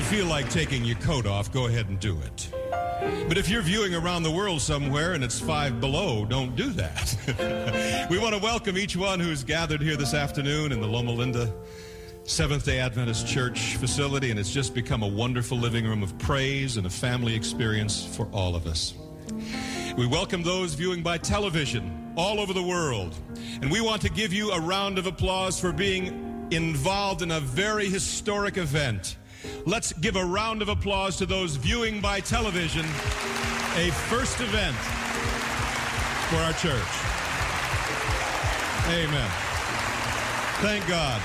you feel like taking your coat off, go ahead and do it. But if you're viewing around the world somewhere and it's five below, don't do that. we want to welcome each one who's gathered here this afternoon in the Loma Linda Seventh day Adventist Church facility, and it's just become a wonderful living room of praise and a family experience for all of us. We welcome those viewing by television all over the world, and we want to give you a round of applause for being involved in a very historic event. Let's give a round of applause to those viewing by television, a first event for our church. Amen. Thank God.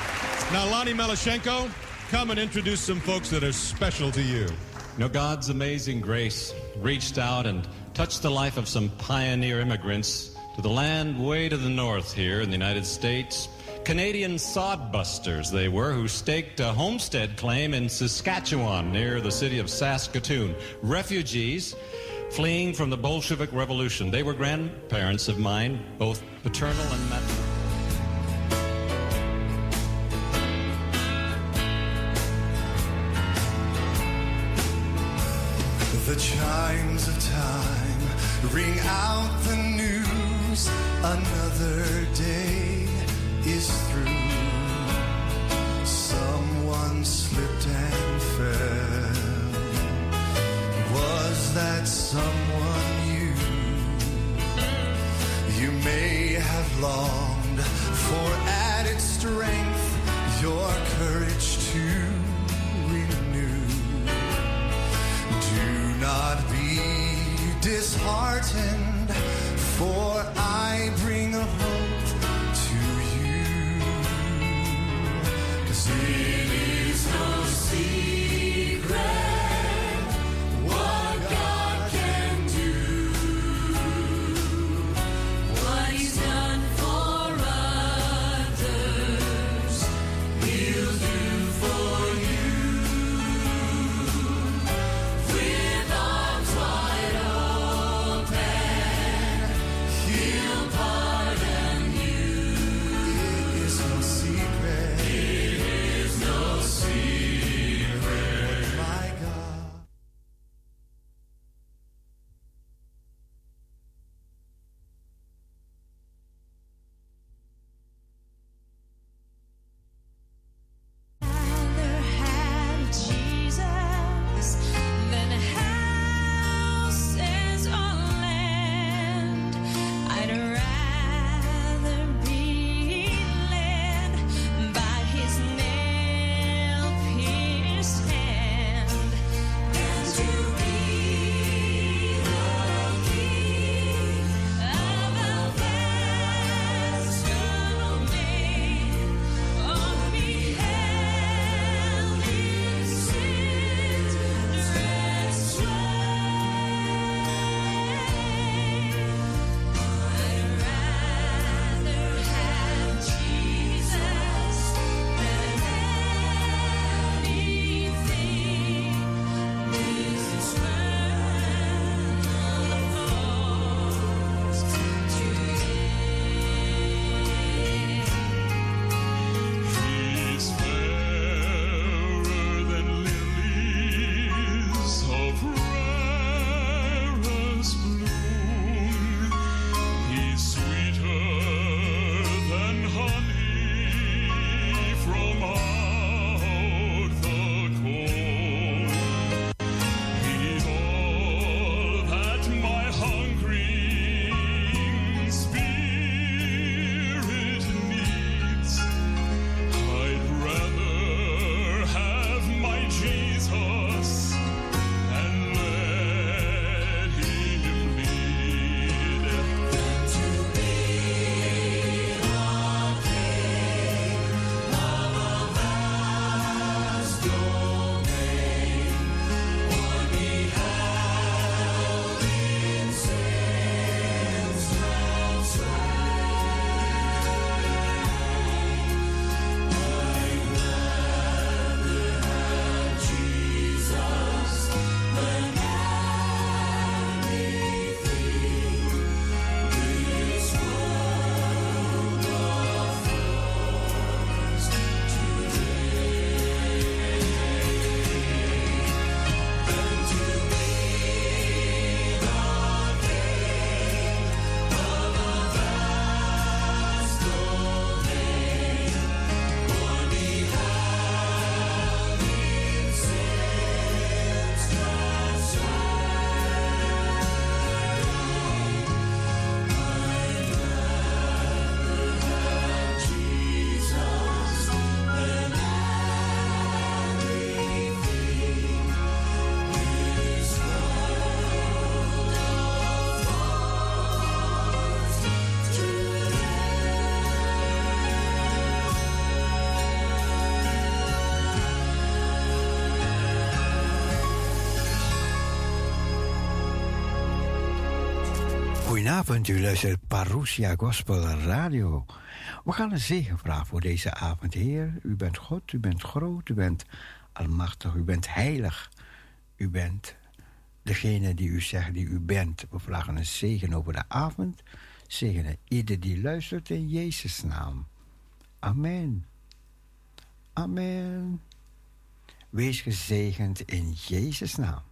Now, Lonnie Melashenko, come and introduce some folks that are special to you. You know, God's amazing grace reached out and touched the life of some pioneer immigrants to the land way to the north here in the United States. Canadian sodbusters they were who staked a homestead claim in Saskatchewan near the city of Saskatoon. Refugees fleeing from the Bolshevik Revolution. They were grandparents of mine, both paternal and maternal. The chimes of time ring out the news. Another slipped and fell. Was that someone you? You may have longed for added strength, your courage to renew. Do not be disheartened, for I bring a hope to you. 'Cause snow. Goedenavond, u luistert Parousia Gospel Radio. We gaan een zegen vragen voor deze avond, Heer. U bent God, u bent groot, u bent almachtig, u bent heilig. U bent degene die u zegt die u bent. We vragen een zegen over de avond. Zegenen ieder die luistert in Jezus' naam. Amen. Amen. Wees gezegend in Jezus' naam.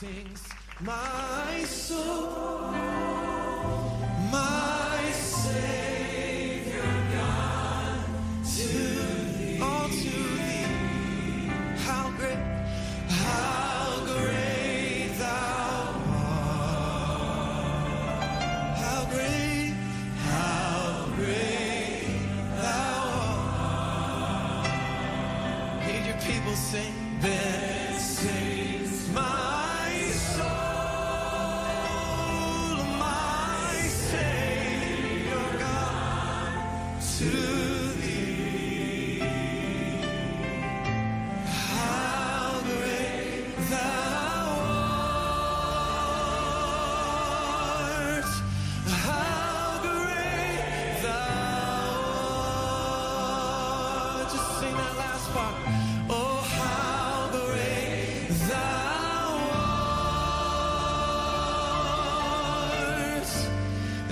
sings my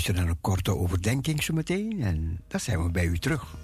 luisteren naar een korte overdenking zometeen en dan zijn we bij u terug.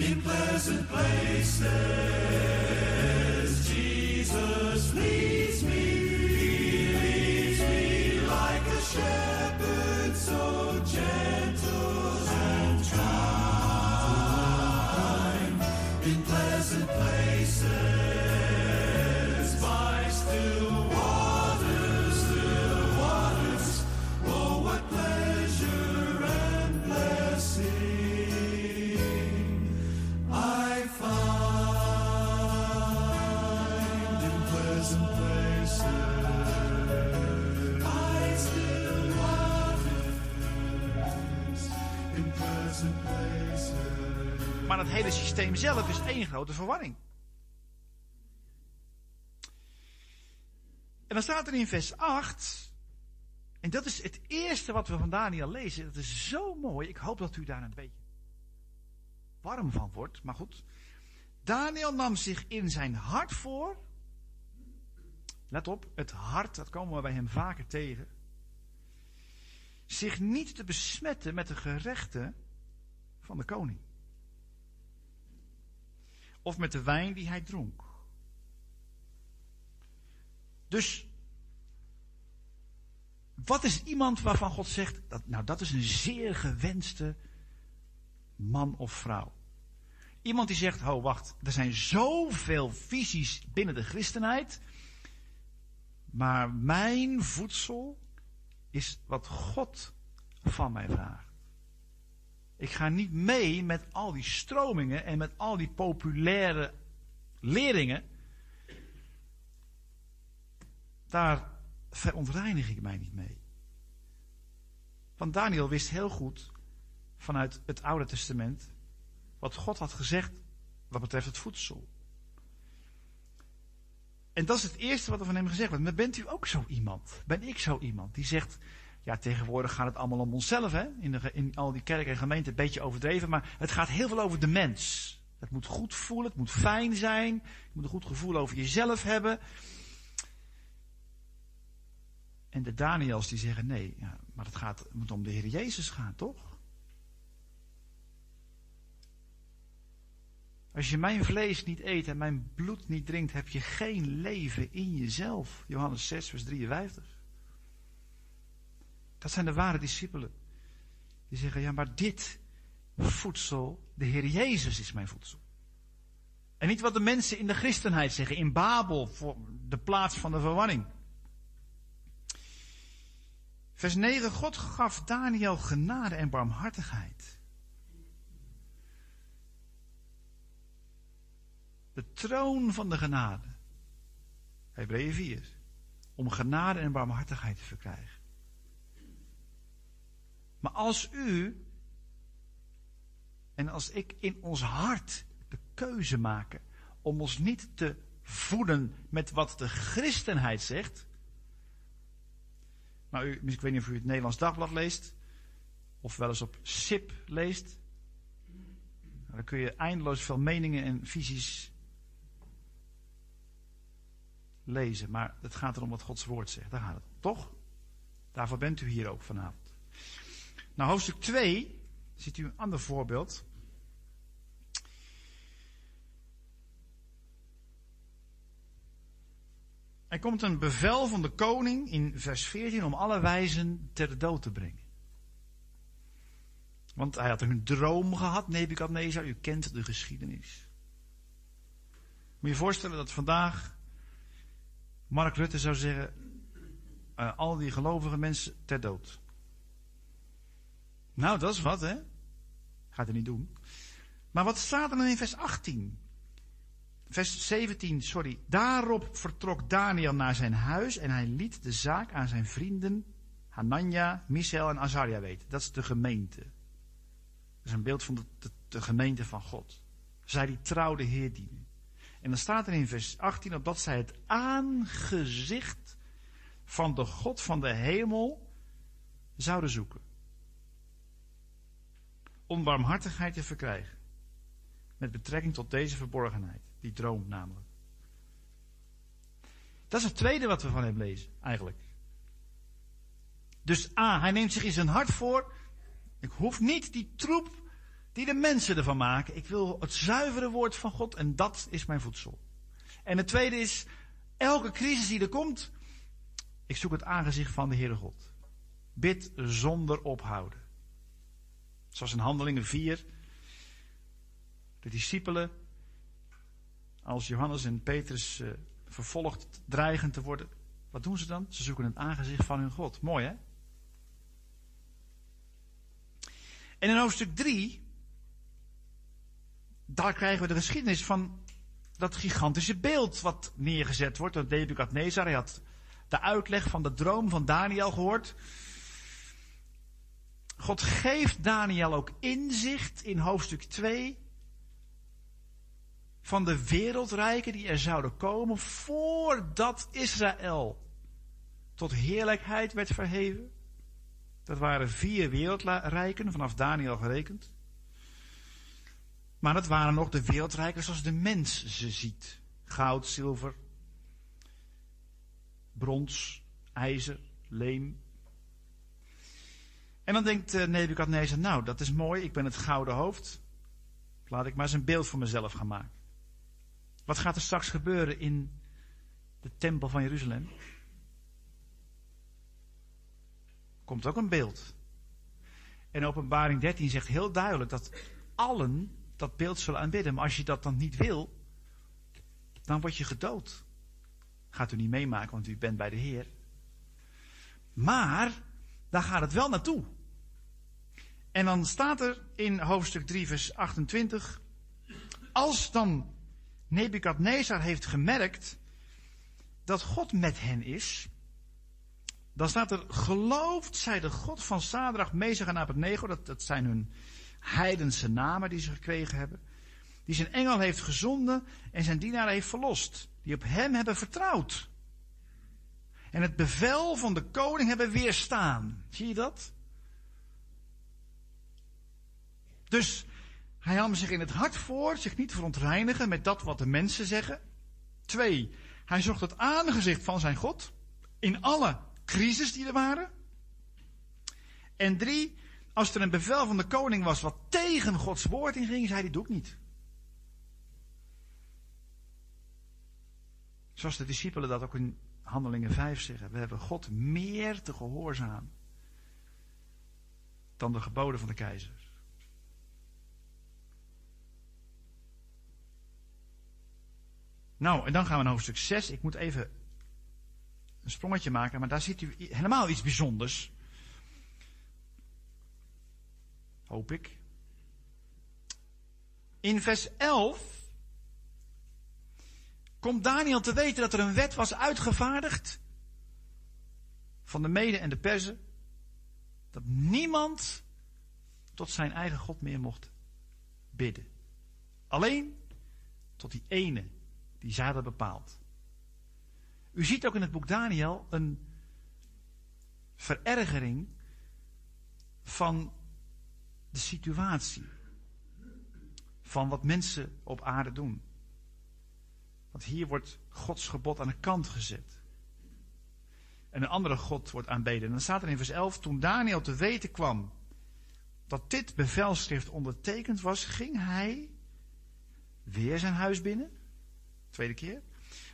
in pleasant places Jesus leads. Hele systeem zelf is één grote verwarring. En dan staat er in vers 8, en dat is het eerste wat we van Daniel lezen. Dat is zo mooi. Ik hoop dat u daar een beetje warm van wordt. Maar goed. Daniel nam zich in zijn hart voor. Let op, het hart, dat komen we bij hem vaker tegen. Zich niet te besmetten met de gerechten van de koning of met de wijn die hij dronk. Dus, wat is iemand waarvan God zegt, dat, nou dat is een zeer gewenste man of vrouw? Iemand die zegt, oh wacht, er zijn zoveel visies binnen de christenheid, maar mijn voedsel is wat God van mij vraagt. Ik ga niet mee met al die stromingen en met al die populaire leringen. Daar verontreinig ik mij niet mee. Want Daniel wist heel goed vanuit het Oude Testament wat God had gezegd wat betreft het voedsel. En dat is het eerste wat er van hem gezegd wordt. Maar bent u ook zo iemand? Ben ik zo iemand die zegt, ja tegenwoordig gaat het allemaal om onszelf hè? In, de, in al die kerken en gemeenten, een beetje overdreven, maar het gaat heel veel over de mens. Het moet goed voelen, het moet fijn zijn, je moet een goed gevoel over jezelf hebben. En de Daniels die zeggen nee, ja, maar het, gaat, het moet om de Heer Jezus gaan, toch? Als je mijn vlees niet eet en mijn bloed niet drinkt, heb je geen leven in jezelf. Johannes 6, vers 53. Dat zijn de ware discipelen. Die zeggen, ja, maar dit voedsel, de Heer Jezus is mijn voedsel. En niet wat de mensen in de christenheid zeggen, in Babel, voor de plaats van de verwarring. Vers 9, God gaf Daniel genade en barmhartigheid. De troon van de genade. Hebreeën 4. Om genade en barmhartigheid te verkrijgen. Maar als u en als ik in ons hart de keuze maken om ons niet te voeden met wat de christenheid zegt. Maar u, ik weet niet of u het Nederlands Dagblad leest. Of wel eens op SIP leest. Dan kun je eindeloos veel meningen en visies lezen. Maar het gaat erom wat Gods woord zegt. Daar gaat het. Toch? Daarvoor bent u hier ook vanavond. Nou, hoofdstuk 2 ziet u een ander voorbeeld. Er komt een bevel van de koning in vers 14 om alle wijzen ter dood te brengen. Want hij had een droom gehad, Nebukadnezar, u kent de geschiedenis. Moet je je voorstellen dat vandaag Mark Rutte zou zeggen, uh, al die gelovige mensen ter dood. Nou, dat is wat, hè? Gaat hij niet doen. Maar wat staat er dan in vers 18? Vers 17, sorry. Daarop vertrok Daniel naar zijn huis en hij liet de zaak aan zijn vrienden Hanania, Michel en Azaria weten. Dat is de gemeente. Dat is een beeld van de, de, gemeente van God. Zij die trouw de Heer dienen. En dan staat er in vers 18 op dat zij het aangezicht van de God van de hemel zouden zoeken. Om barmhartigheid te verkrijgen. Met betrekking tot deze verborgenheid. Die droom namelijk. Dat is het tweede wat we van hem lezen, eigenlijk. Dus A, hij neemt zich in zijn hart voor. Ik hoef niet die troep die de mensen ervan maken. Ik wil het zuivere woord van God en dat is mijn voedsel. En het tweede is, elke crisis die er komt, ik zoek het aangezicht van de Heere God. Bid zonder ophouden. Zoals in Handelingen 4, de discipelen, als Johannes en Petrus uh, vervolgd dreigen te worden, wat doen ze dan? Ze zoeken het aangezicht van hun God. Mooi hè? En in hoofdstuk 3 daar krijgen we de geschiedenis van dat gigantische beeld wat neergezet wordt door Nebukadnezar. Hij had de uitleg van de droom van Daniel gehoord. God geeft Daniel ook inzicht in hoofdstuk 2 van de wereldrijken die er zouden komen voordat Israël tot heerlijkheid werd verheven. Dat waren vier wereldrijken, vanaf Daniel gerekend. Maar het waren nog de wereldrijken zoals de mens ze ziet. Goud, zilver, brons, ijzer, leem. En dan denkt uh, Nebukadnezar, nou dat is mooi, ik ben het gouden hoofd. Laat ik maar eens een beeld voor mezelf gaan maken. Wat gaat er straks gebeuren in de tempel van Jeruzalem? Komt ook een beeld. En openbaring 13 zegt heel duidelijk dat allen dat beeld zullen aanbidden. Maar als je dat dan niet wil, dan word je gedood. Gaat u niet meemaken, want u bent bij de Heer. Maar, daar gaat het wel naartoe. En dan staat er in hoofdstuk 3, vers 28. Als dan Nebukadnezar heeft gemerkt dat God met hen is. Dan staat er, geloofd zij de God van Sadrach, Mezach en Abednego. Dat, dat zijn hun heidense namen die ze gekregen hebben. Die zijn engel heeft gezonden en zijn dienaar heeft verlost. die op hem hebben vertrouwd. En het bevel van de koning hebben weerstaan. Zie je dat? Dus hij nam zich in het hart voor, zich niet verontreinigen met dat wat de mensen zeggen. Twee, hij zocht het aangezicht van zijn God in alle crisis die er waren. En drie, als er een bevel van de koning was wat tegen Gods woord inging, zei hij, doe ik niet. Zoals de discipelen dat ook in Handelingen 5 zeggen. We hebben God meer te gehoorzaam dan de geboden van de keizer. Nou, en dan gaan we naar hoofdstuk 6. Ik moet even een sprongetje maken, maar daar ziet u helemaal iets bijzonders. Hoop ik. In vers 11 komt Daniel te weten dat er een wet was uitgevaardigd van de Mede en de Perzen. Dat niemand tot zijn eigen God meer mocht bidden. Alleen tot die ene die zij hadden bepaald. U ziet ook in het boek Daniel een verergering van de situatie. Van wat mensen op aarde doen. Want hier wordt Gods gebod aan de kant gezet. En een andere God wordt aanbeden. En dan staat er in vers 11: Toen Daniel te weten kwam dat dit bevelschrift ondertekend was, ging hij weer zijn huis binnen. Tweede keer.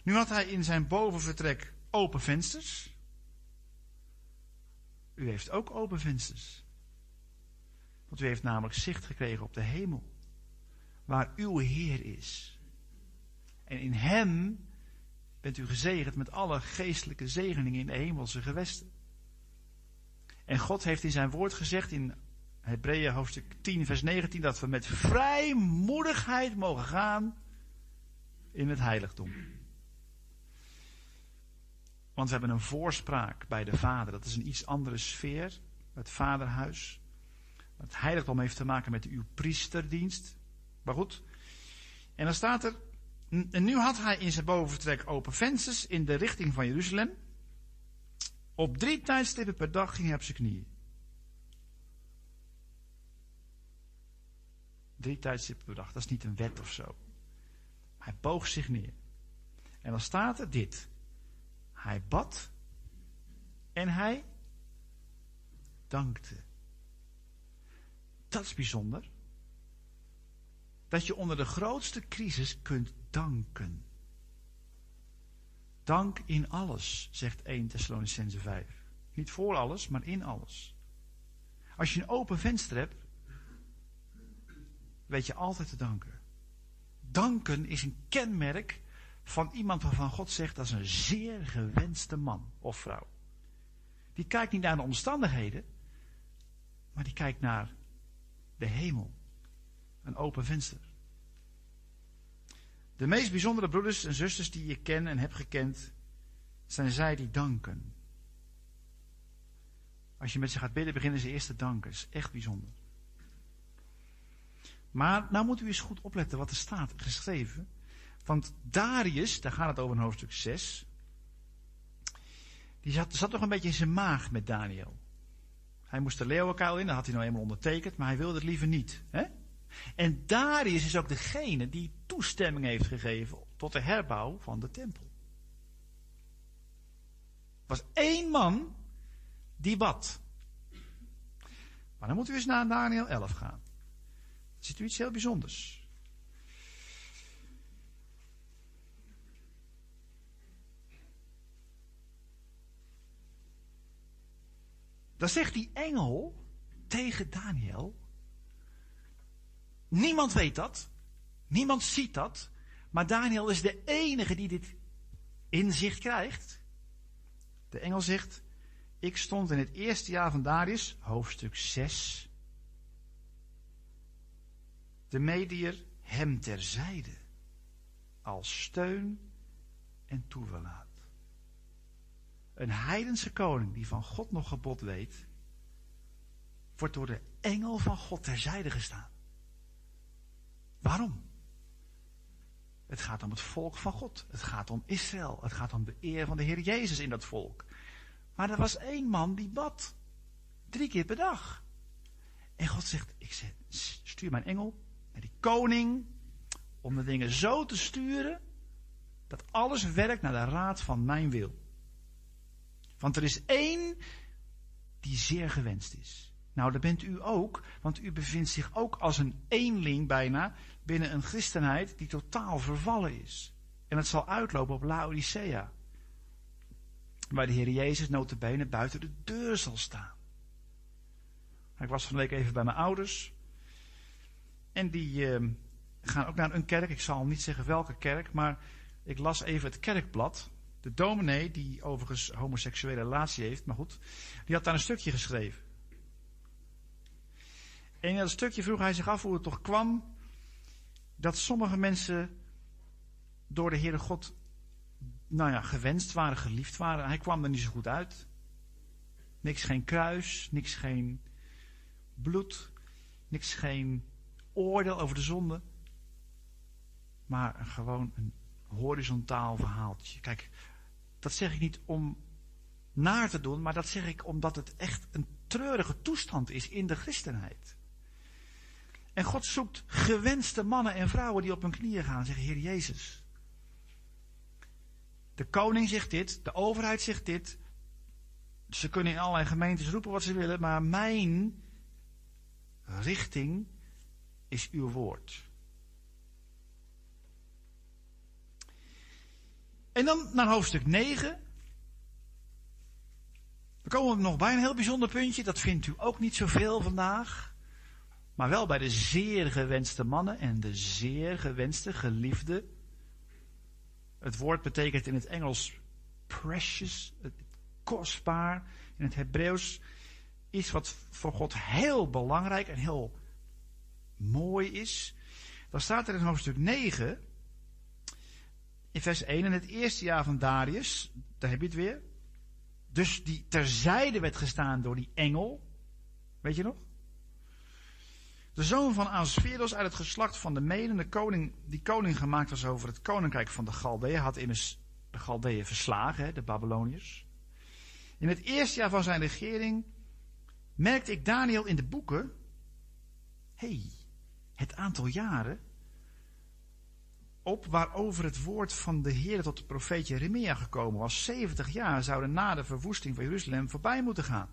Nu had hij in zijn bovenvertrek open vensters. U heeft ook open vensters. Want u heeft namelijk zicht gekregen op de hemel. Waar uw Heer is. En in Hem bent u gezegend met alle geestelijke zegeningen in de hemelse gewesten. En God heeft in zijn woord gezegd in Hebreeën hoofdstuk 10 vers 19 dat we met vrijmoedigheid mogen gaan in het heiligdom. Want we hebben een voorspraak bij de Vader. Dat is een iets andere sfeer, het Vaderhuis. Het heiligdom heeft te maken met uw priesterdienst. Maar goed. En dan staat er. En nu had hij in zijn bovenvertrek open vensters in de richting van Jeruzalem. Op drie tijdstippen per dag ging hij op zijn knieën. Drie tijdstippen per dag, dat is niet een wet of zo. Hij boog zich neer. En dan staat er dit. Hij bad en hij dankte. Dat is bijzonder. Dat je onder de grootste crisis kunt danken. Dank in alles, zegt 1 Thessalonicense 5. Niet voor alles, maar in alles. Als je een open venster hebt, weet je altijd te danken. Danken is een kenmerk van iemand waarvan God zegt dat is een zeer gewenste man of vrouw. Die kijkt niet naar de omstandigheden, maar die kijkt naar de hemel. Een open venster. De meest bijzondere broeders en zusters die je ken en hebt gekend, zijn zij die danken. Als je met ze gaat bidden, beginnen ze eerst te danken. Dat is echt bijzonder. Maar nou moet u eens goed opletten wat er staat geschreven. Want Darius, daar gaat het over in hoofdstuk 6. Die zat, zat toch een beetje in zijn maag met Daniel. Hij moest de leeuwenkuil in, dat had hij nou eenmaal ondertekend, maar hij wilde het liever niet. Hè? En Darius is ook degene die toestemming heeft gegeven tot de herbouw van de tempel. Er was één man die bad. Maar dan moeten we eens naar Daniel 11 gaan. Ziet u iets heel bijzonders. Dan zegt die engel tegen Daniel. Niemand weet dat. Niemand ziet dat. Maar Daniel is de enige die dit inzicht krijgt. De engel zegt: Ik stond in het eerste jaar van Darius, hoofdstuk 6. De medier hem terzijde. Als steun en toeverlaat. Een heidense koning die van God nog gebod weet, wordt door de engel van God terzijde gestaan. Waarom? Het gaat om het volk van God. Het gaat om Israël. Het gaat om de eer van de Heer Jezus in dat volk. Maar er was één man die bad. Drie keer per dag. En God zegt, ik stuur mijn engel die koning. Om de dingen zo te sturen. Dat alles werkt naar de raad van mijn wil. Want er is één die zeer gewenst is. Nou, dat bent u ook, want u bevindt zich ook als een eenling bijna binnen een christenheid die totaal vervallen is. En het zal uitlopen op Laodicea. Waar de Heer Jezus notabene buiten de deur zal staan. Ik was van de week even bij mijn ouders. En die uh, gaan ook naar een kerk. Ik zal niet zeggen welke kerk, maar ik las even het kerkblad. De dominee, die overigens homoseksuele relatie heeft, maar goed, die had daar een stukje geschreven. En in dat stukje vroeg hij zich af hoe het toch kwam dat sommige mensen door de Heere God, nou ja, gewenst waren, geliefd waren. Hij kwam er niet zo goed uit. Niks geen kruis, niks geen bloed, niks geen oordeel over de zonde. Maar gewoon een horizontaal verhaaltje. Kijk, dat zeg ik niet om naar te doen, maar dat zeg ik omdat het echt een treurige toestand is in de christenheid. En God zoekt gewenste mannen en vrouwen die op hun knieën gaan en zeggen: Heer Jezus. De koning zegt dit, de overheid zegt dit. Ze kunnen in allerlei gemeentes roepen wat ze willen, maar mijn richting is uw woord. En dan naar hoofdstuk 9. Dan komen we nog bij een heel bijzonder puntje. Dat vindt u ook niet zoveel vandaag. Maar wel bij de zeer gewenste mannen en de zeer gewenste geliefde. Het woord betekent in het Engels precious, kostbaar. In het Hebreeuws iets wat voor God heel belangrijk en heel mooi is. Dan staat er in hoofdstuk 9, in vers 1, in het eerste jaar van Darius, daar heb je het weer. Dus die terzijde werd gestaan door die engel. Weet je nog? De zoon van Asferos uit het geslacht van de Meden, de koning, die koning gemaakt was over het koninkrijk van de Galdeeën, had immers de Galdeeën verslagen, de Babyloniërs. In het eerste jaar van zijn regering merkte ik Daniel in de boeken, hey, het aantal jaren op waarover het woord van de Heer tot de profeet Jeremia gekomen was. 70 jaar zouden na de verwoesting van Jeruzalem voorbij moeten gaan.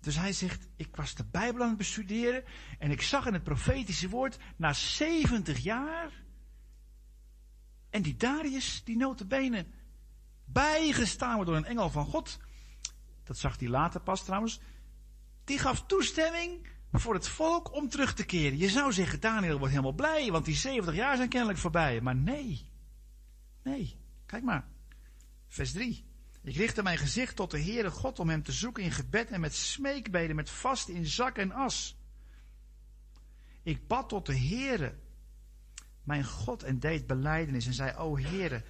Dus hij zegt, ik was de Bijbel aan het bestuderen en ik zag in het profetische woord, na 70 jaar, en die Darius, die notabene bijgestaan wordt door een engel van God, dat zag hij later pas trouwens, die gaf toestemming voor het volk om terug te keren. Je zou zeggen, Daniel wordt helemaal blij, want die 70 jaar zijn kennelijk voorbij. Maar nee, nee, kijk maar, vers 3. Ik richtte mijn gezicht tot de Heere God om hem te zoeken in gebed en met smeekbeden, met vast in zak en as. Ik bad tot de Heere, mijn God, en deed beleidenis en zei, o Heere,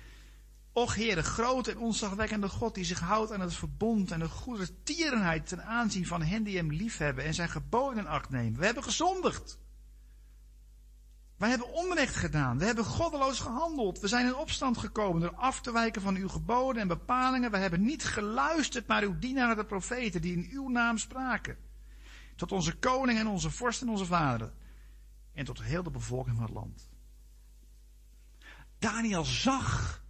Och Heere, groot en onzagwekkende God die zich houdt aan het verbond en de goede tierenheid ten aanzien van hen die hem liefhebben en zijn geboden acht nemen. We hebben gezondigd. Wij hebben onrecht gedaan. We hebben goddeloos gehandeld. We zijn in opstand gekomen door af te wijken van uw geboden en bepalingen. We hebben niet geluisterd naar uw dienaren de profeten die in uw naam spraken. Tot onze koning en onze vorst en onze vaderen. En tot heel de bevolking van het land. Daniel zag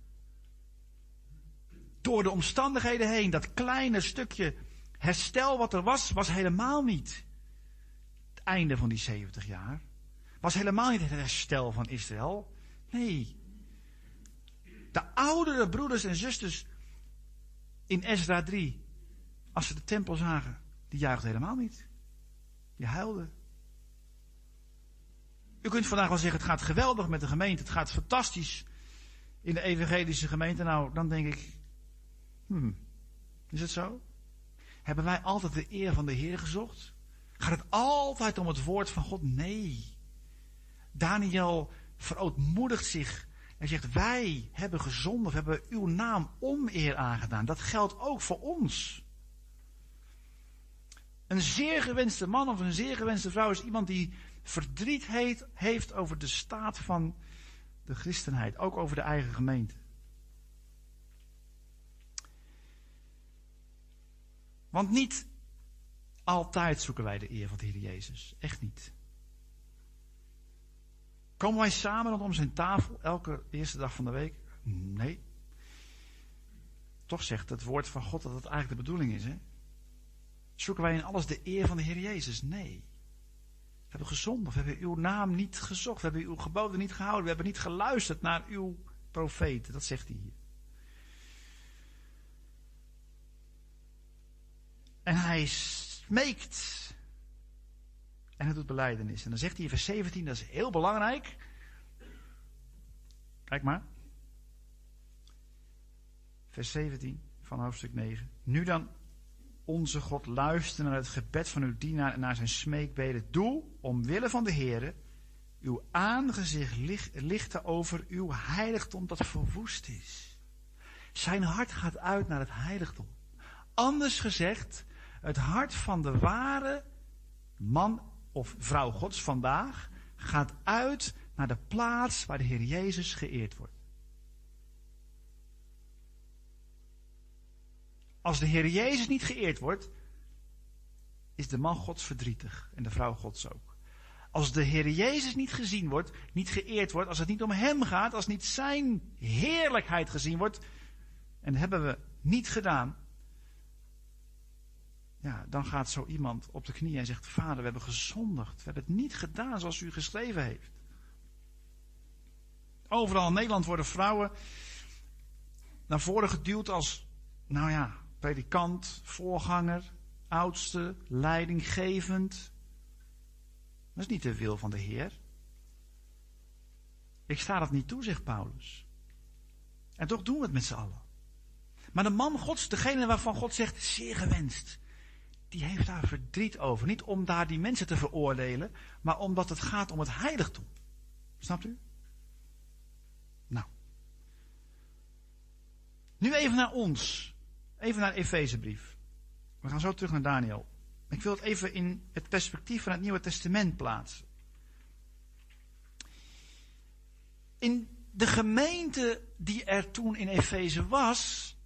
door de omstandigheden heen dat kleine stukje herstel wat er was, was helemaal niet het einde van die 70 jaar was helemaal niet het herstel van Israël. Nee. De oudere broeders en zusters in Ezra 3, als ze de tempel zagen, die juichten helemaal niet. Die huilden. U kunt vandaag wel zeggen, het gaat geweldig met de gemeente, het gaat fantastisch in de evangelische gemeente. Nou, dan denk ik, hmm, is het zo? Hebben wij altijd de eer van de Heer gezocht? Gaat het altijd om het woord van God? Nee. Daniel verootmoedigt zich en zegt: Wij hebben gezondigd, hebben uw naam oneer aangedaan. Dat geldt ook voor ons. Een zeer gewenste man of een zeer gewenste vrouw is iemand die verdriet heeft over de staat van de christenheid, ook over de eigen gemeente. Want niet altijd zoeken wij de eer van de Heer Jezus. Echt niet. Komen wij samen rondom zijn tafel elke eerste dag van de week? Nee. Toch zegt het woord van God dat het eigenlijk de bedoeling is. Hè? Zoeken wij in alles de eer van de Heer Jezus? Nee. We hebben gezondigd, we hebben uw naam niet gezocht, we hebben uw geboden niet gehouden, we hebben niet geluisterd naar uw profeten. Dat zegt hij hier. En hij smeekt. En hij doet beleidenis. En dan zegt hij in vers 17, dat is heel belangrijk. Kijk maar. Vers 17 van hoofdstuk 9. Nu dan, onze God, luister naar het gebed van uw dienaar en naar zijn smeekbeden. Doe, omwille van de Heer, uw aangezicht lichten over uw heiligdom dat verwoest is. Zijn hart gaat uit naar het heiligdom. Anders gezegd, het hart van de ware man of vrouw Gods vandaag gaat uit naar de plaats waar de Heer Jezus geëerd wordt. Als de Heer Jezus niet geëerd wordt, is de man Gods verdrietig en de vrouw Gods ook. Als de Heer Jezus niet gezien wordt, niet geëerd wordt, als het niet om Hem gaat, als niet Zijn heerlijkheid gezien wordt, en dat hebben we niet gedaan, ja, dan gaat zo iemand op de knieën en zegt: Vader, we hebben gezondigd. We hebben het niet gedaan zoals u geschreven heeft. Overal in Nederland worden vrouwen naar voren geduwd als, nou ja, predikant, voorganger, oudste, leidinggevend. Dat is niet de wil van de Heer. Ik sta dat niet toe, zegt Paulus. En toch doen we het met z'n allen. Maar de man Gods, degene waarvan God zegt, zeer gewenst die heeft daar verdriet over. Niet om daar die mensen te veroordelen, maar omdat het gaat om het heiligdom. Snapt u? Nou. Nu even naar ons. Even naar Efezebrief. We gaan zo terug naar Daniel. Ik wil het even in het perspectief van het Nieuwe Testament plaatsen. In de gemeente die er toen in Efeze was,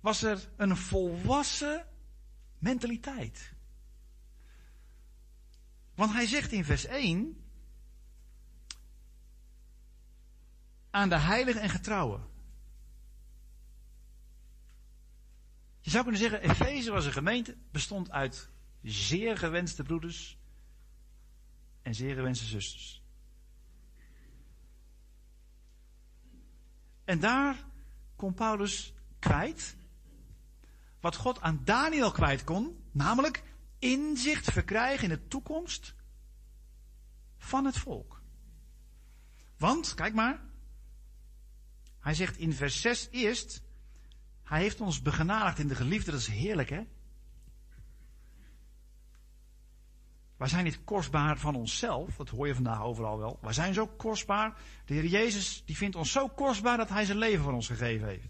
was er een volwassen mentaliteit. Want hij zegt in vers 1: aan de heiligen en getrouwen. Je zou kunnen zeggen, Efeze was een gemeente, bestond uit zeer gewenste broeders en zeer gewenste zusters. En daar kon Paulus kwijt wat God aan Daniel kwijt kon, namelijk inzicht verkrijgen in de toekomst van het volk. Want, kijk maar, hij zegt in vers 6 eerst, hij heeft ons begenadigd in de geliefde, dat is heerlijk hè. Wij zijn niet kostbaar van onszelf, dat hoor je vandaag overal wel. Wij zijn zo kostbaar. De Heer Jezus die vindt ons zo kostbaar dat Hij zijn leven voor ons gegeven heeft.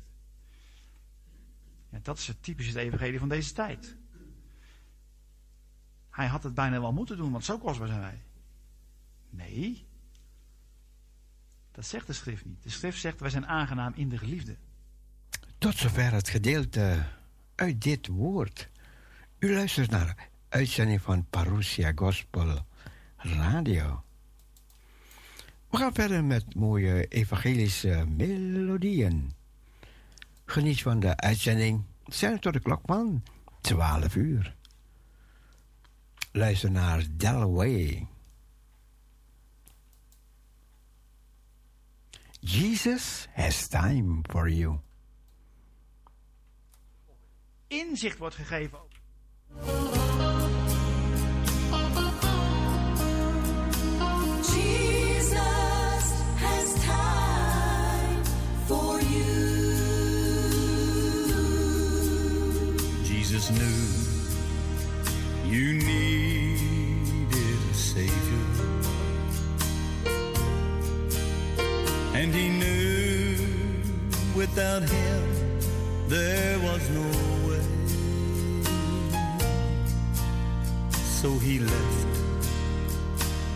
Ja, dat is het typische evangelie van deze tijd. Hij had het bijna wel moeten doen, want zo kostbaar zijn wij. Nee. Dat zegt de schrift niet. De schrift zegt, wij zijn aangenaam in de geliefde. Tot zover het gedeelte uit dit woord. U luistert naar uitzending van Parousia Gospel Radio. We gaan verder met mooie evangelische melodieën. Geniet van de uitzending. Zijn tot de klok van 12 uur. Luister naar Delaway. Jesus has time for you. Inzicht wordt gegeven. Jesus knew you needed a Savior. And he knew without him there was no way. So he left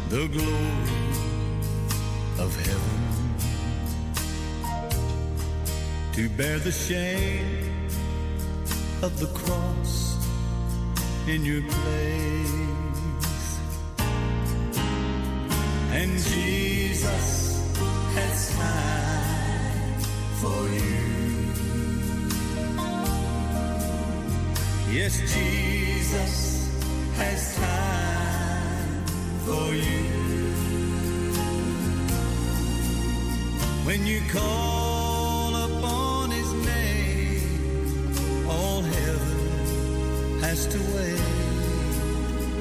the glory of heaven to bear the shame of the cross in your place. And Jesus has time for you. Yes, Jesus has time for you. When you call passed away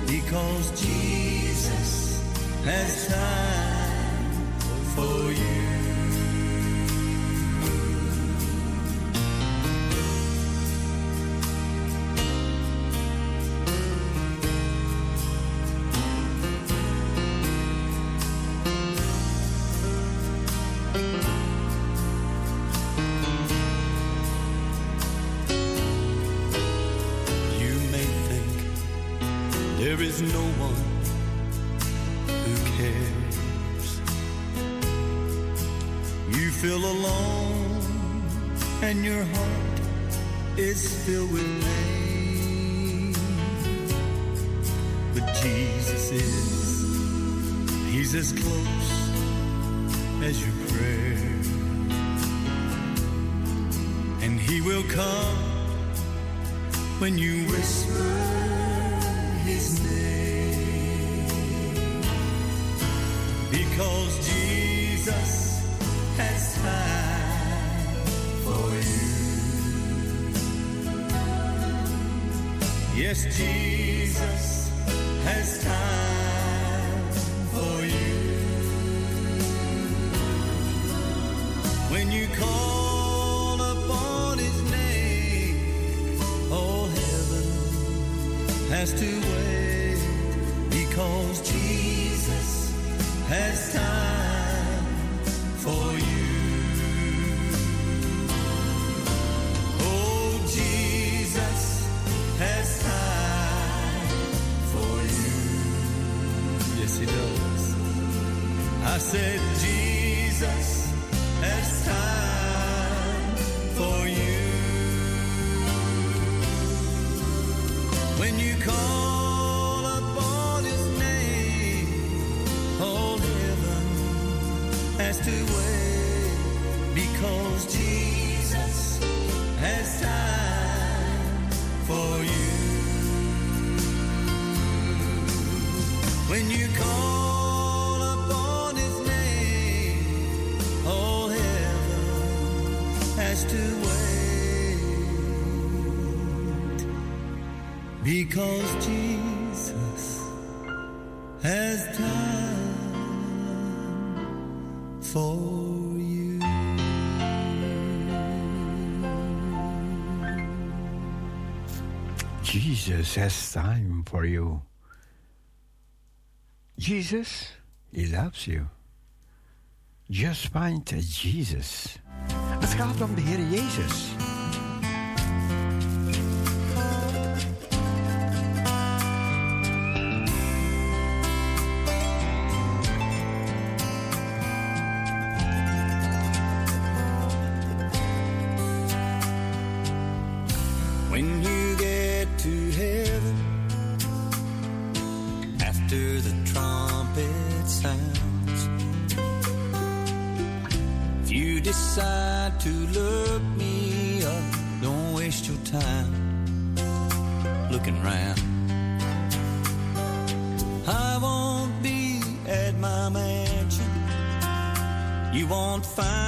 because Jesus has time for you. Jesus has time for you. Jesus, He loves you. Just find Jesus. Het gaat om de Heer Jezus. won't find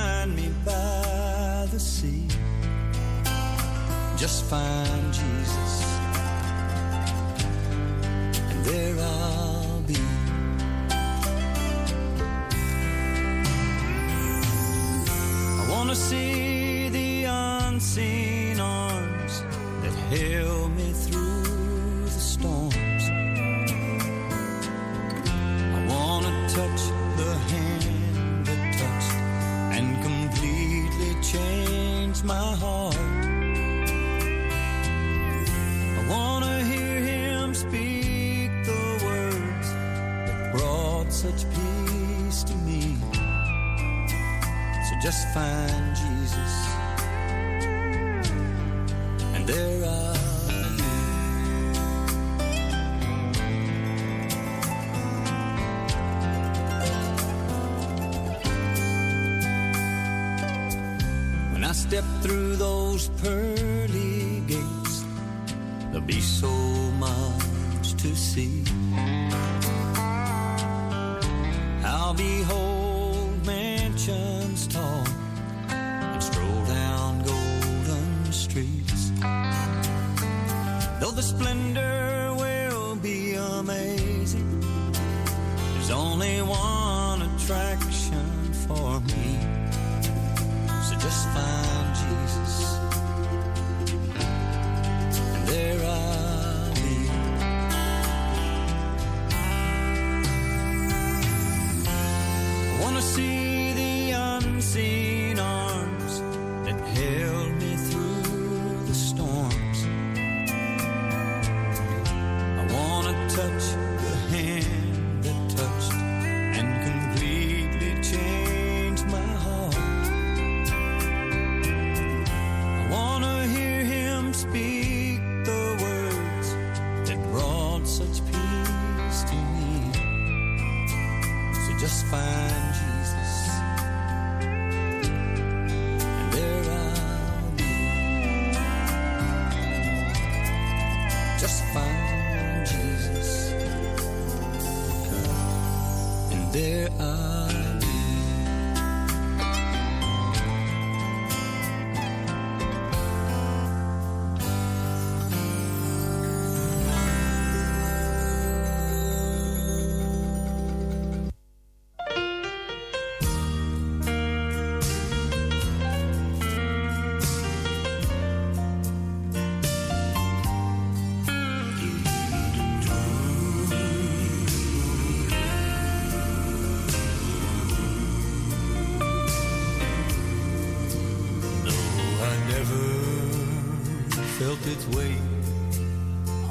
felt its weight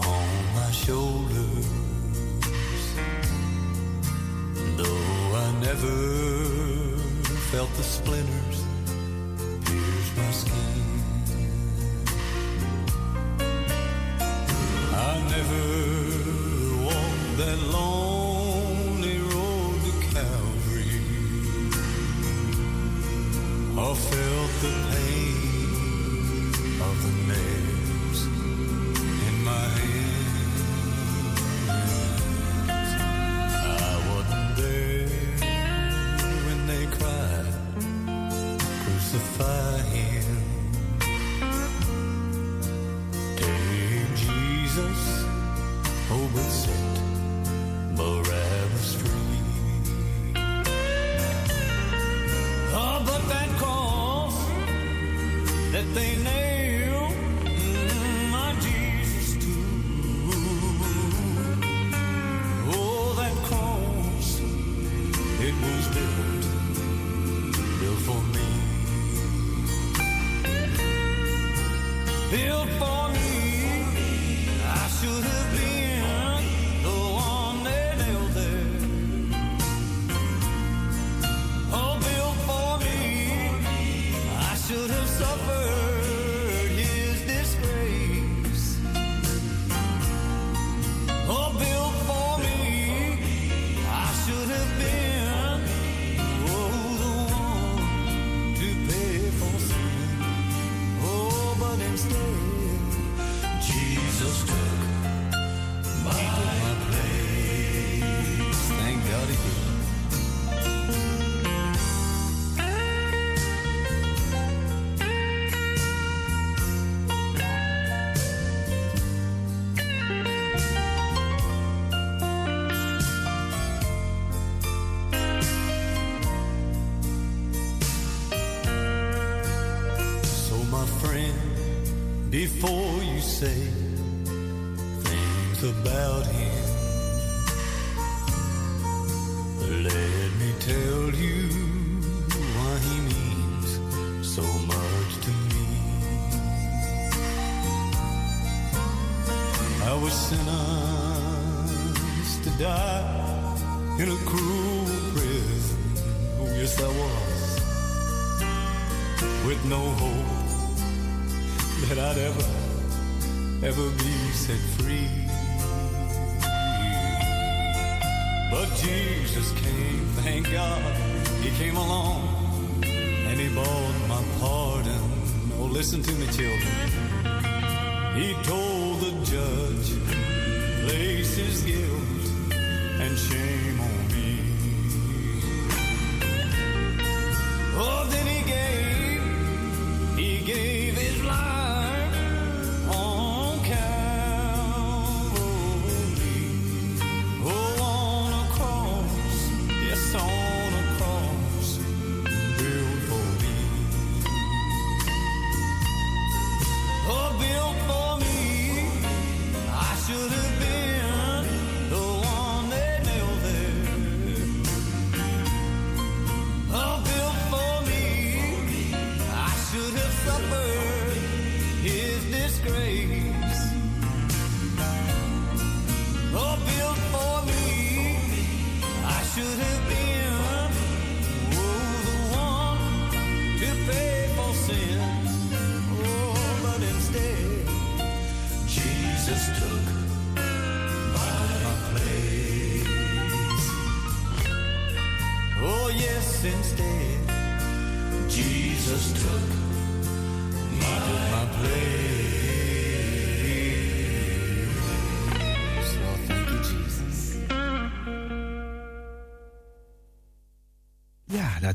on my shoulders. Though I never felt the splinters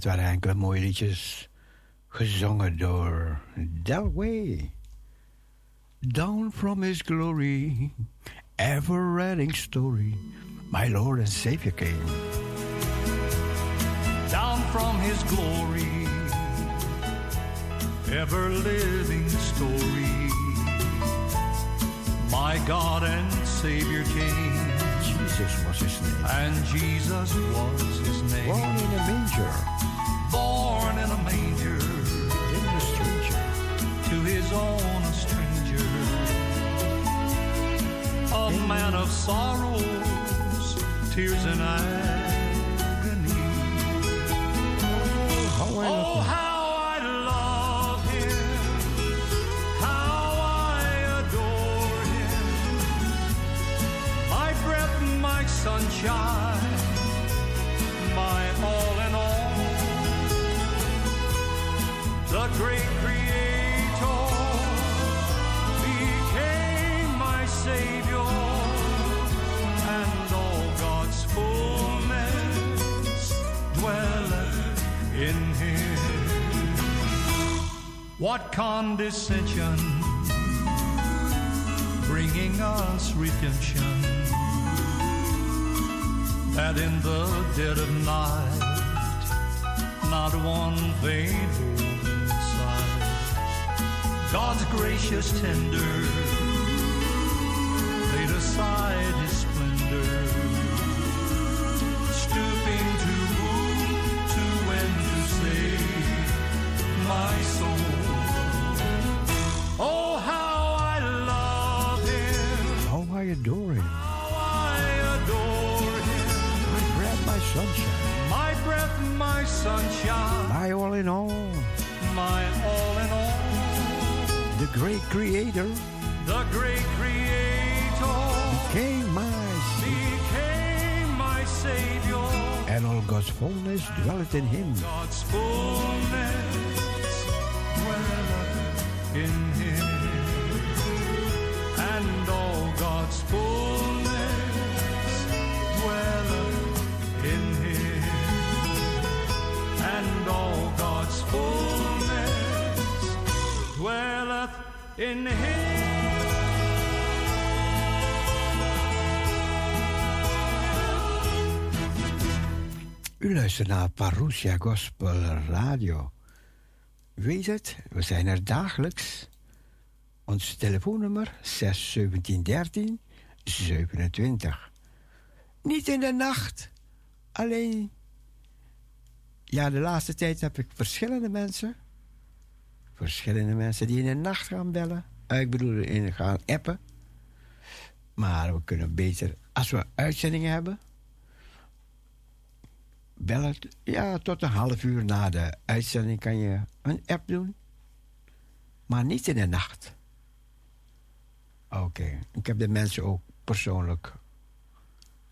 Dat waren enkele mooie liedjes. Gezongen door Delway. Down from his glory, ever-reading story, my Lord and Savior came. down from his glory, ever living story. My God and Savior came, Jesus was his name. and Jesus was his name. Born in a manger, hands on a stranger. A man of sorrows, tears and agony. Oh, how sunshine, my all in all. The great What condescension, bringing us redemption, that in the dead of night, not one vain inside. God's gracious tender laid aside his splendor, stooping to woo, to win, to save my soul. Adore him. how I adore him. My bread, my sunshine. My breath, my sunshine, My all in all. my all in all. The great creator The great creator came my became my savior. and all God's fullness dwelleth in him. God's fullness dwelleth in in. U luistert naar Parousia Gospel Radio. Weet het, we zijn er dagelijks. Ons telefoonnummer 61713 27. Niet in de nacht. Alleen, ja, de laatste tijd heb ik verschillende mensen. Verschillende mensen die in de nacht gaan bellen. Eh, Ik bedoel, in gaan appen. Maar we kunnen beter, als we uitzendingen hebben, bel het. Ja, tot een half uur na de uitzending kan je een app doen. Maar niet in de nacht. Oké, ik heb de mensen ook persoonlijk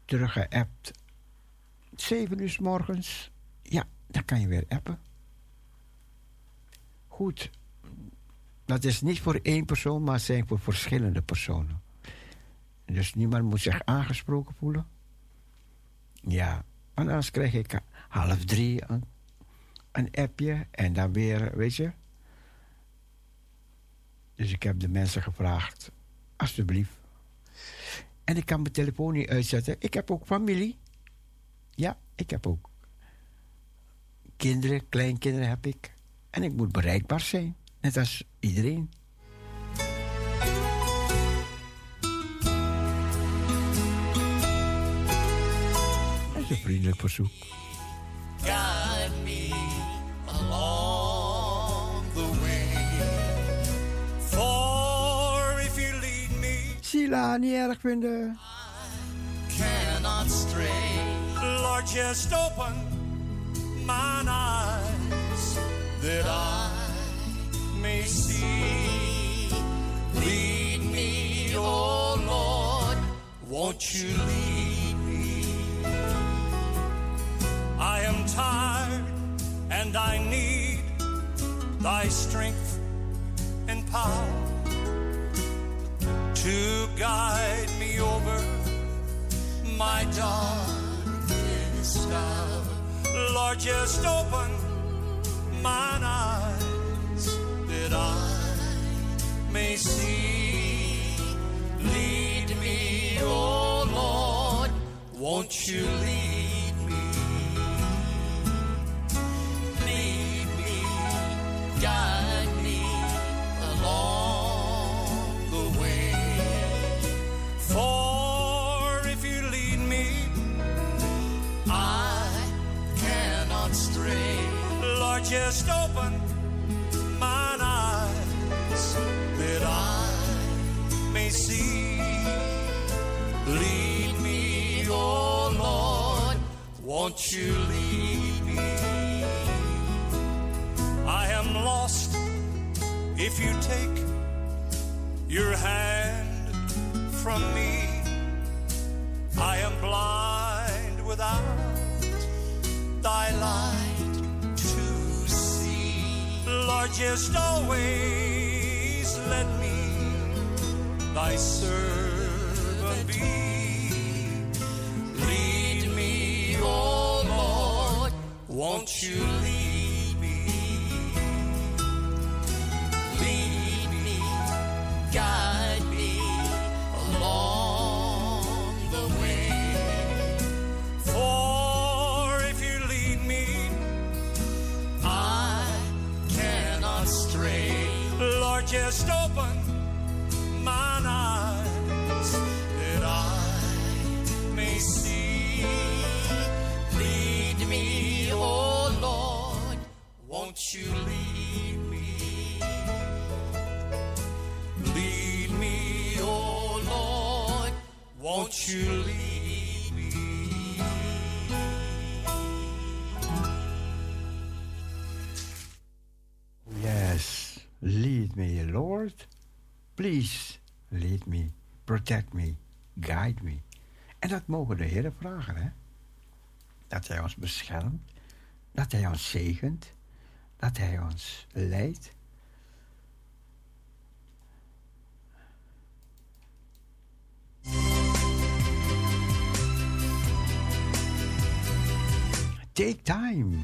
teruggeappt. Zeven uur s morgens. Ja, dan kan je weer appen. Goed. Dat is niet voor één persoon, maar zijn voor verschillende personen. Dus niemand moet zich aangesproken voelen. Ja, anders krijg ik half drie een, een appje en dan weer, weet je. Dus ik heb de mensen gevraagd, alsjeblieft. En ik kan mijn telefoon niet uitzetten. Ik heb ook familie. Ja, ik heb ook kinderen, kleinkinderen heb ik. En ik moet bereikbaar zijn, net als iedereen. Dat is een vriendelijk verzoek. Guide me along the way. For if you lead me, Sila, niet erg vinden. cannot stray. Lord, just open mine eyes that I may see. Lead me, oh Lord, won't you lead me? I am tired and I need thy strength and power to guide me over my darkest hour. Lord, just open mine eyes that I may see. Lead me, oh Lord, won't you lead just open mine eyes that I may see. Lead me, oh Lord, won't you lead me? I am lost if you take your hand from me. I am blind without thy light. Lord, just always let me thy servant be. Lead me, oh Lord, won't you lead Just open mine eyes that I may see. Lead me, oh Lord, won't you lead me? Lead me, oh Lord, won't you lead me, Lord. Please lead me, protect me, guide me. En dat mogen de Heer vragen, hè? Dat Hij ons beschermt, dat Hij ons zegent, dat Hij ons leidt. Take time.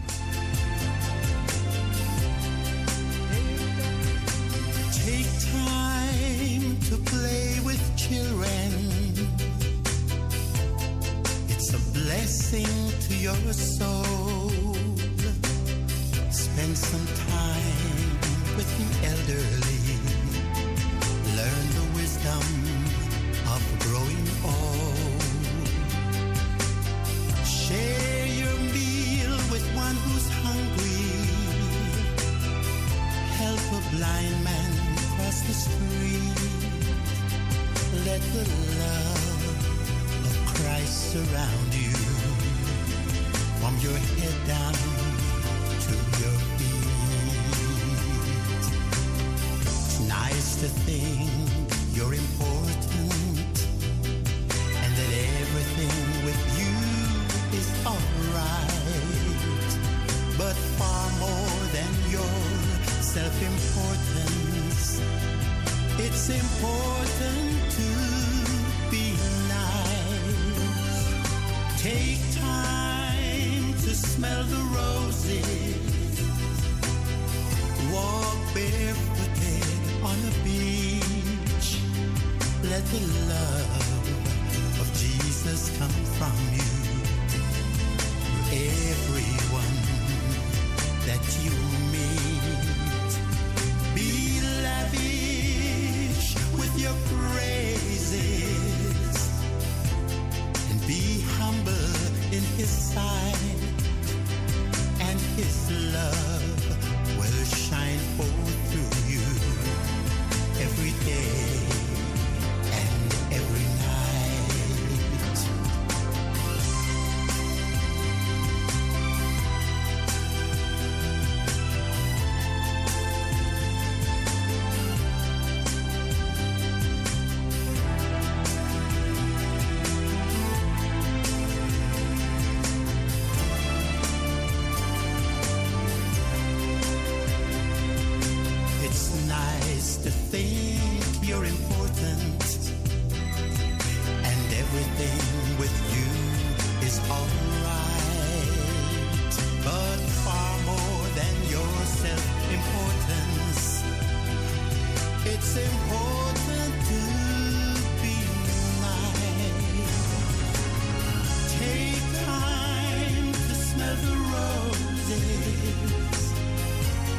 Take time to play with children. It's a blessing to your soul. Spend some time with the elderly. Learn the wisdom of growing old. Share your meal with one who's hungry. Help a blind man the free. Let the love of Christ surround you. From your head down to your feet. It's nice to think you're important and that everything with you is alright. But far more than your self importance it's important to be nice. Take time to smell the roses. Walk barefooted on the beach. Let the love of Jesus come from you. Everyone that you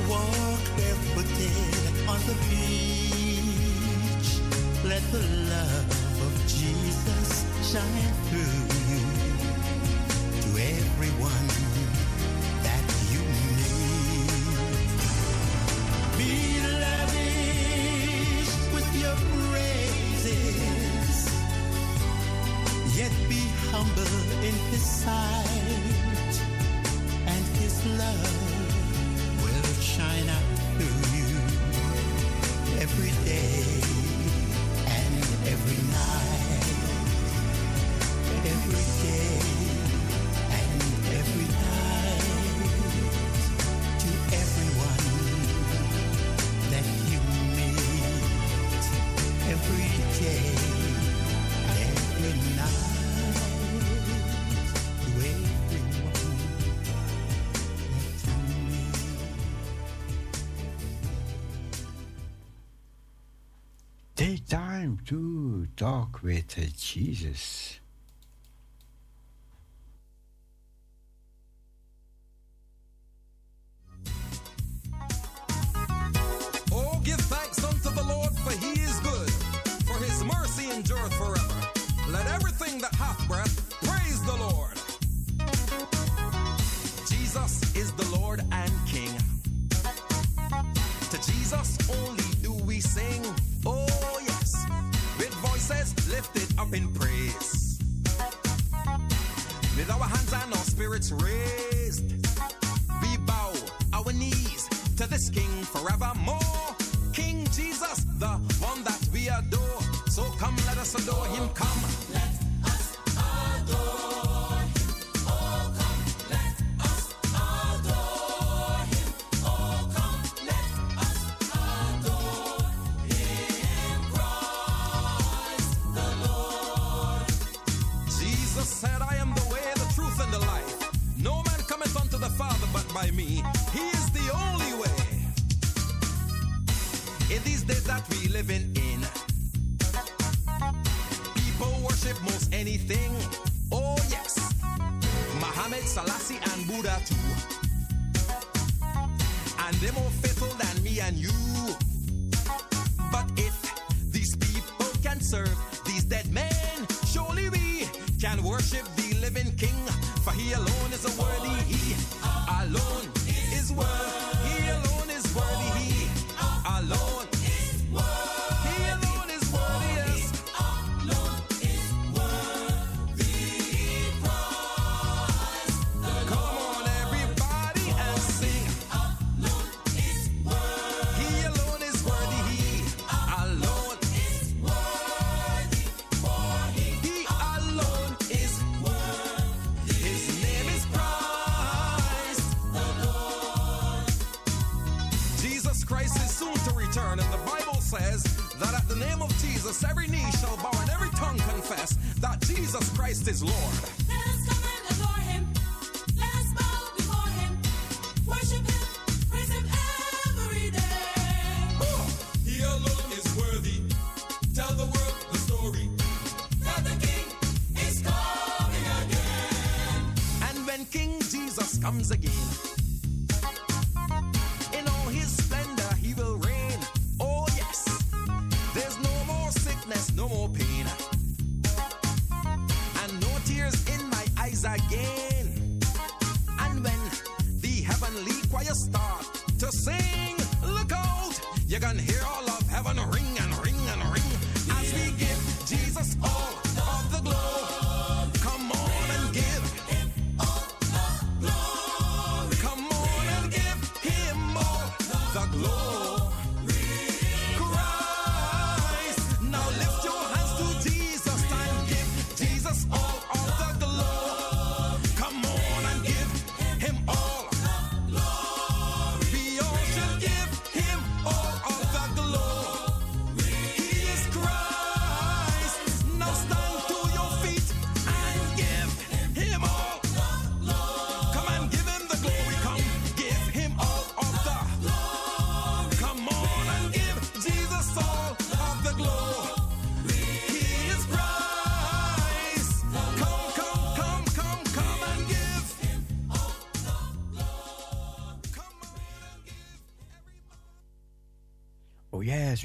Walk barefooted on the beach. Let the love of Jesus shine through you. with Jesus. comes again.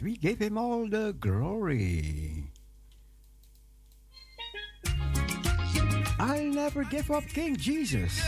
we gave him all the glory. I'll never give up King Jesus.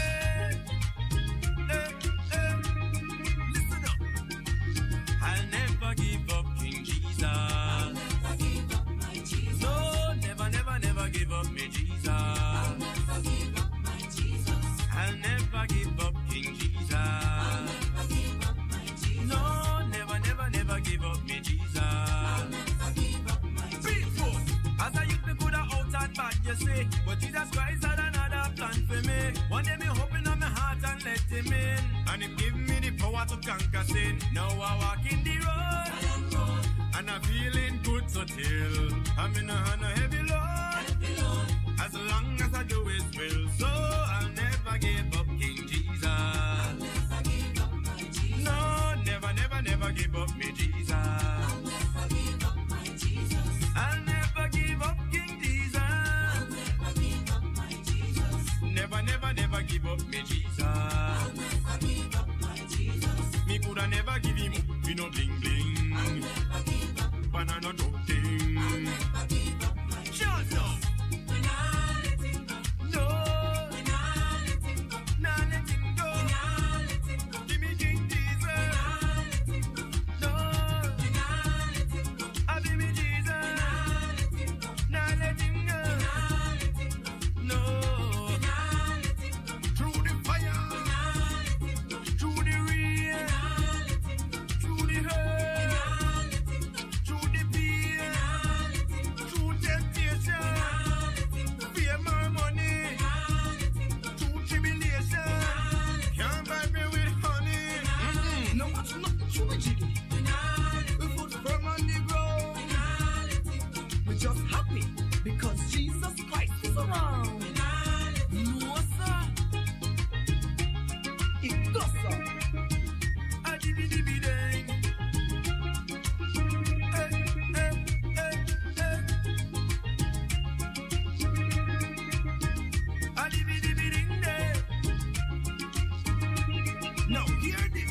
No, here it is.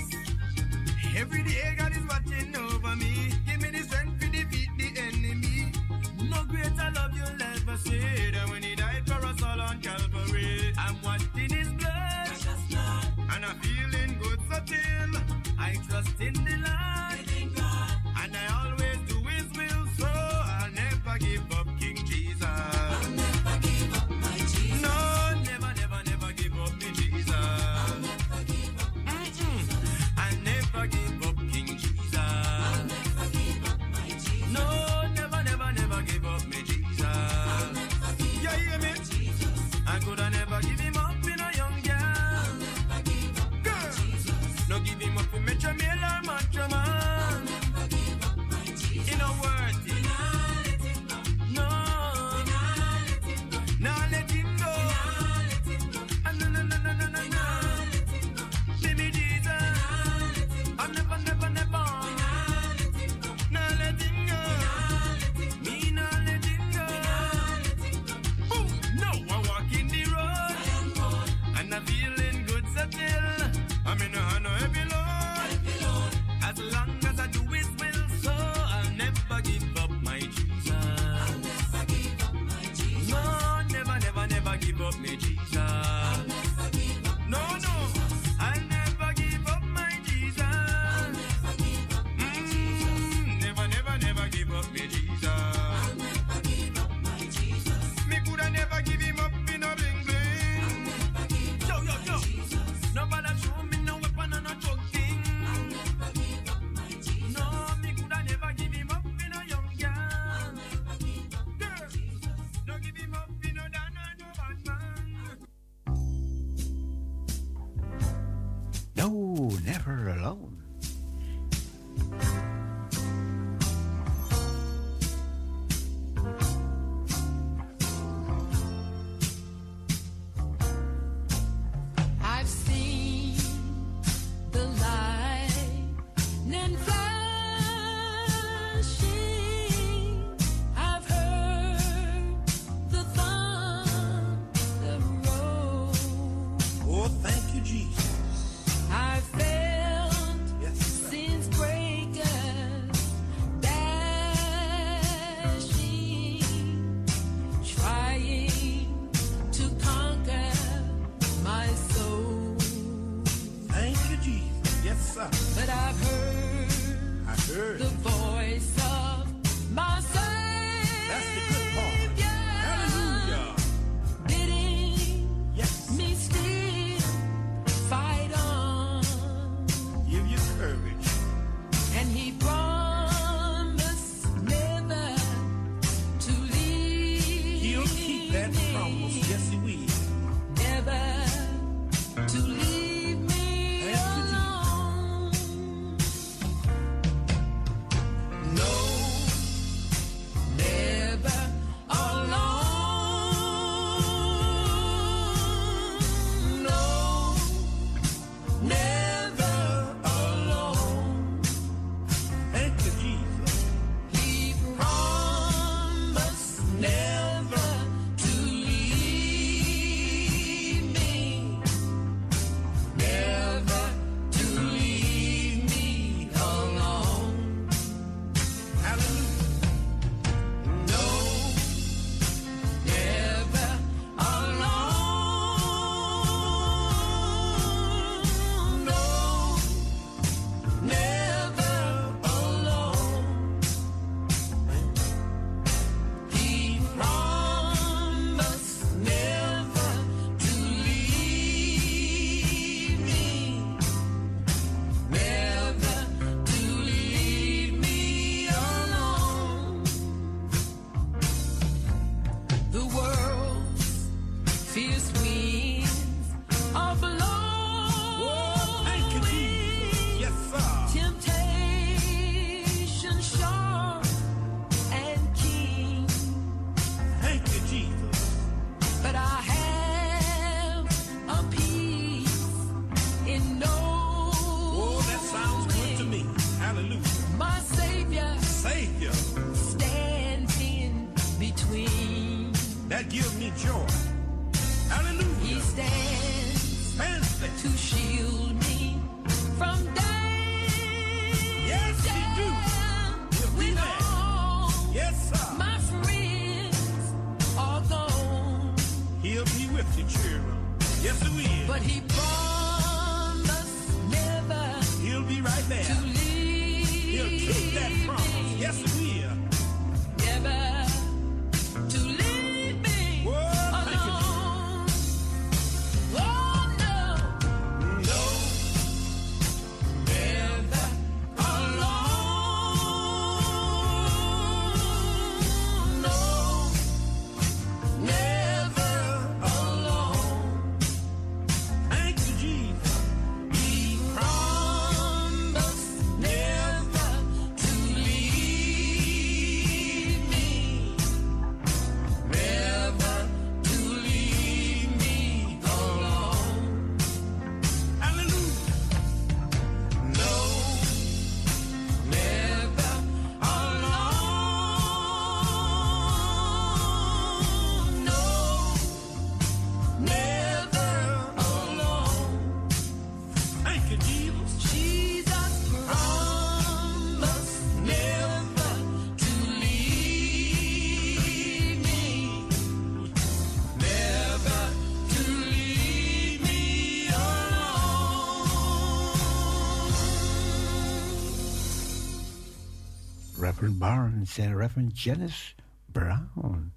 And Reverend Janice Brown.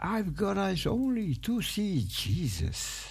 I've got eyes only to see Jesus.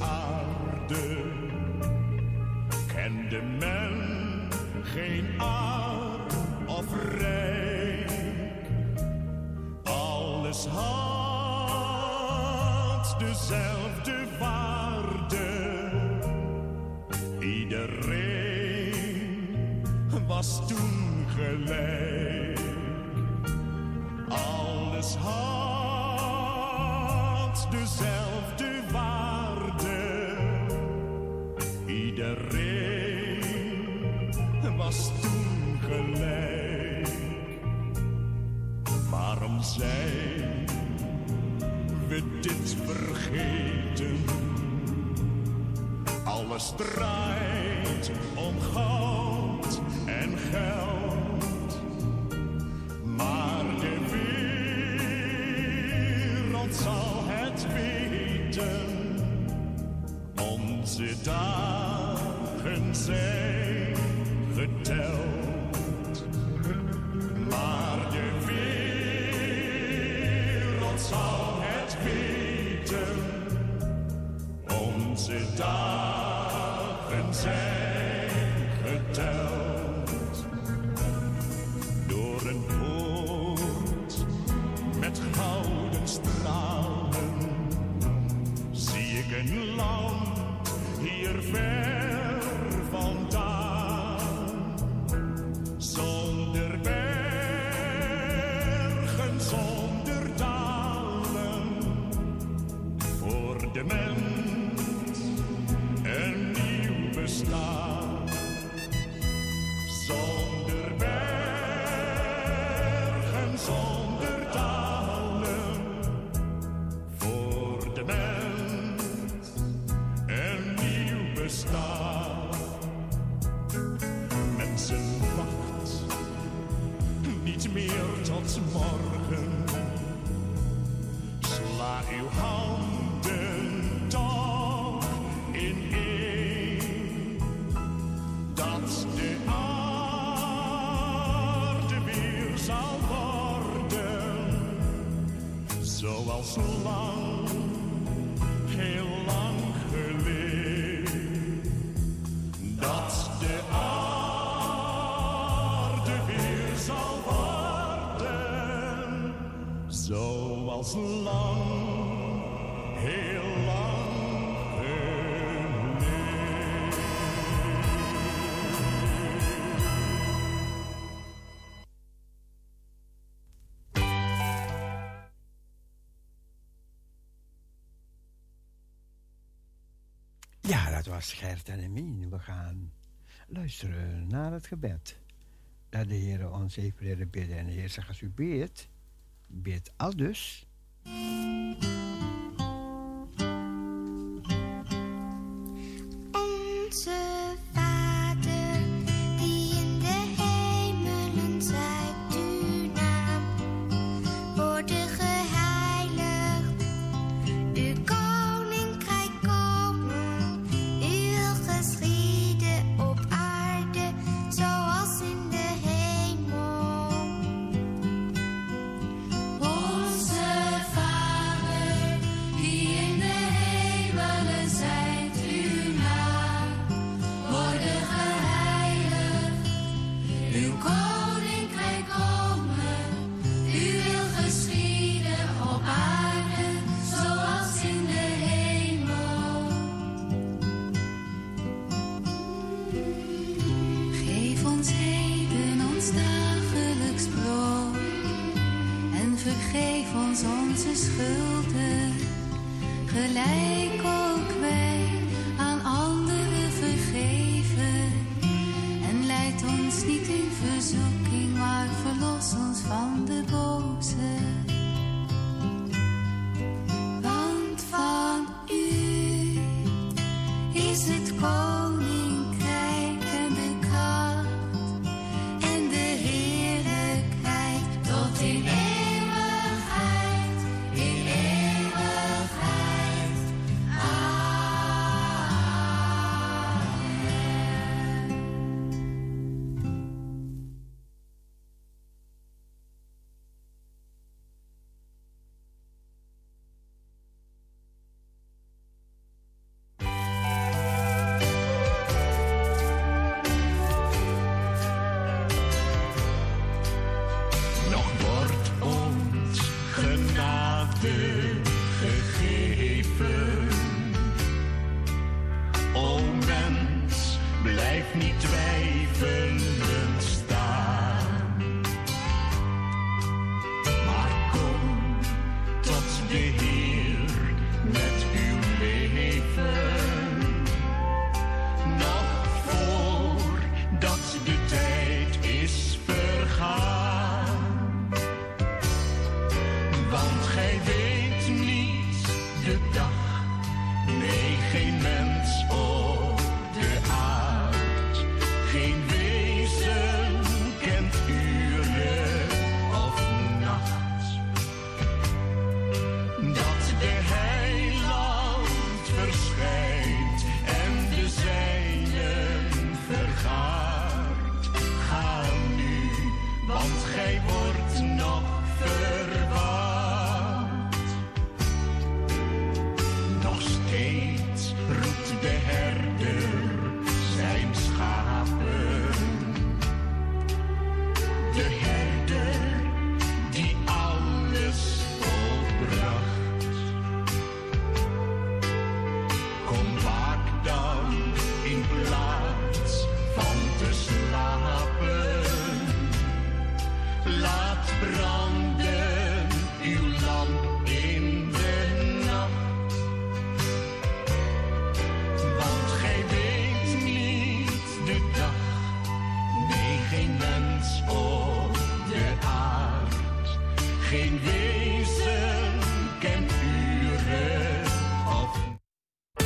aarde kende men geen aard of rijk. Alles had dezelfde waarde. Iedereen was toen gelijk. straat. was Gert en Emien. We gaan luisteren naar het gebed. Dat de Heer ons heeft leren bidden en de Heer zegt als u beert, bid al dus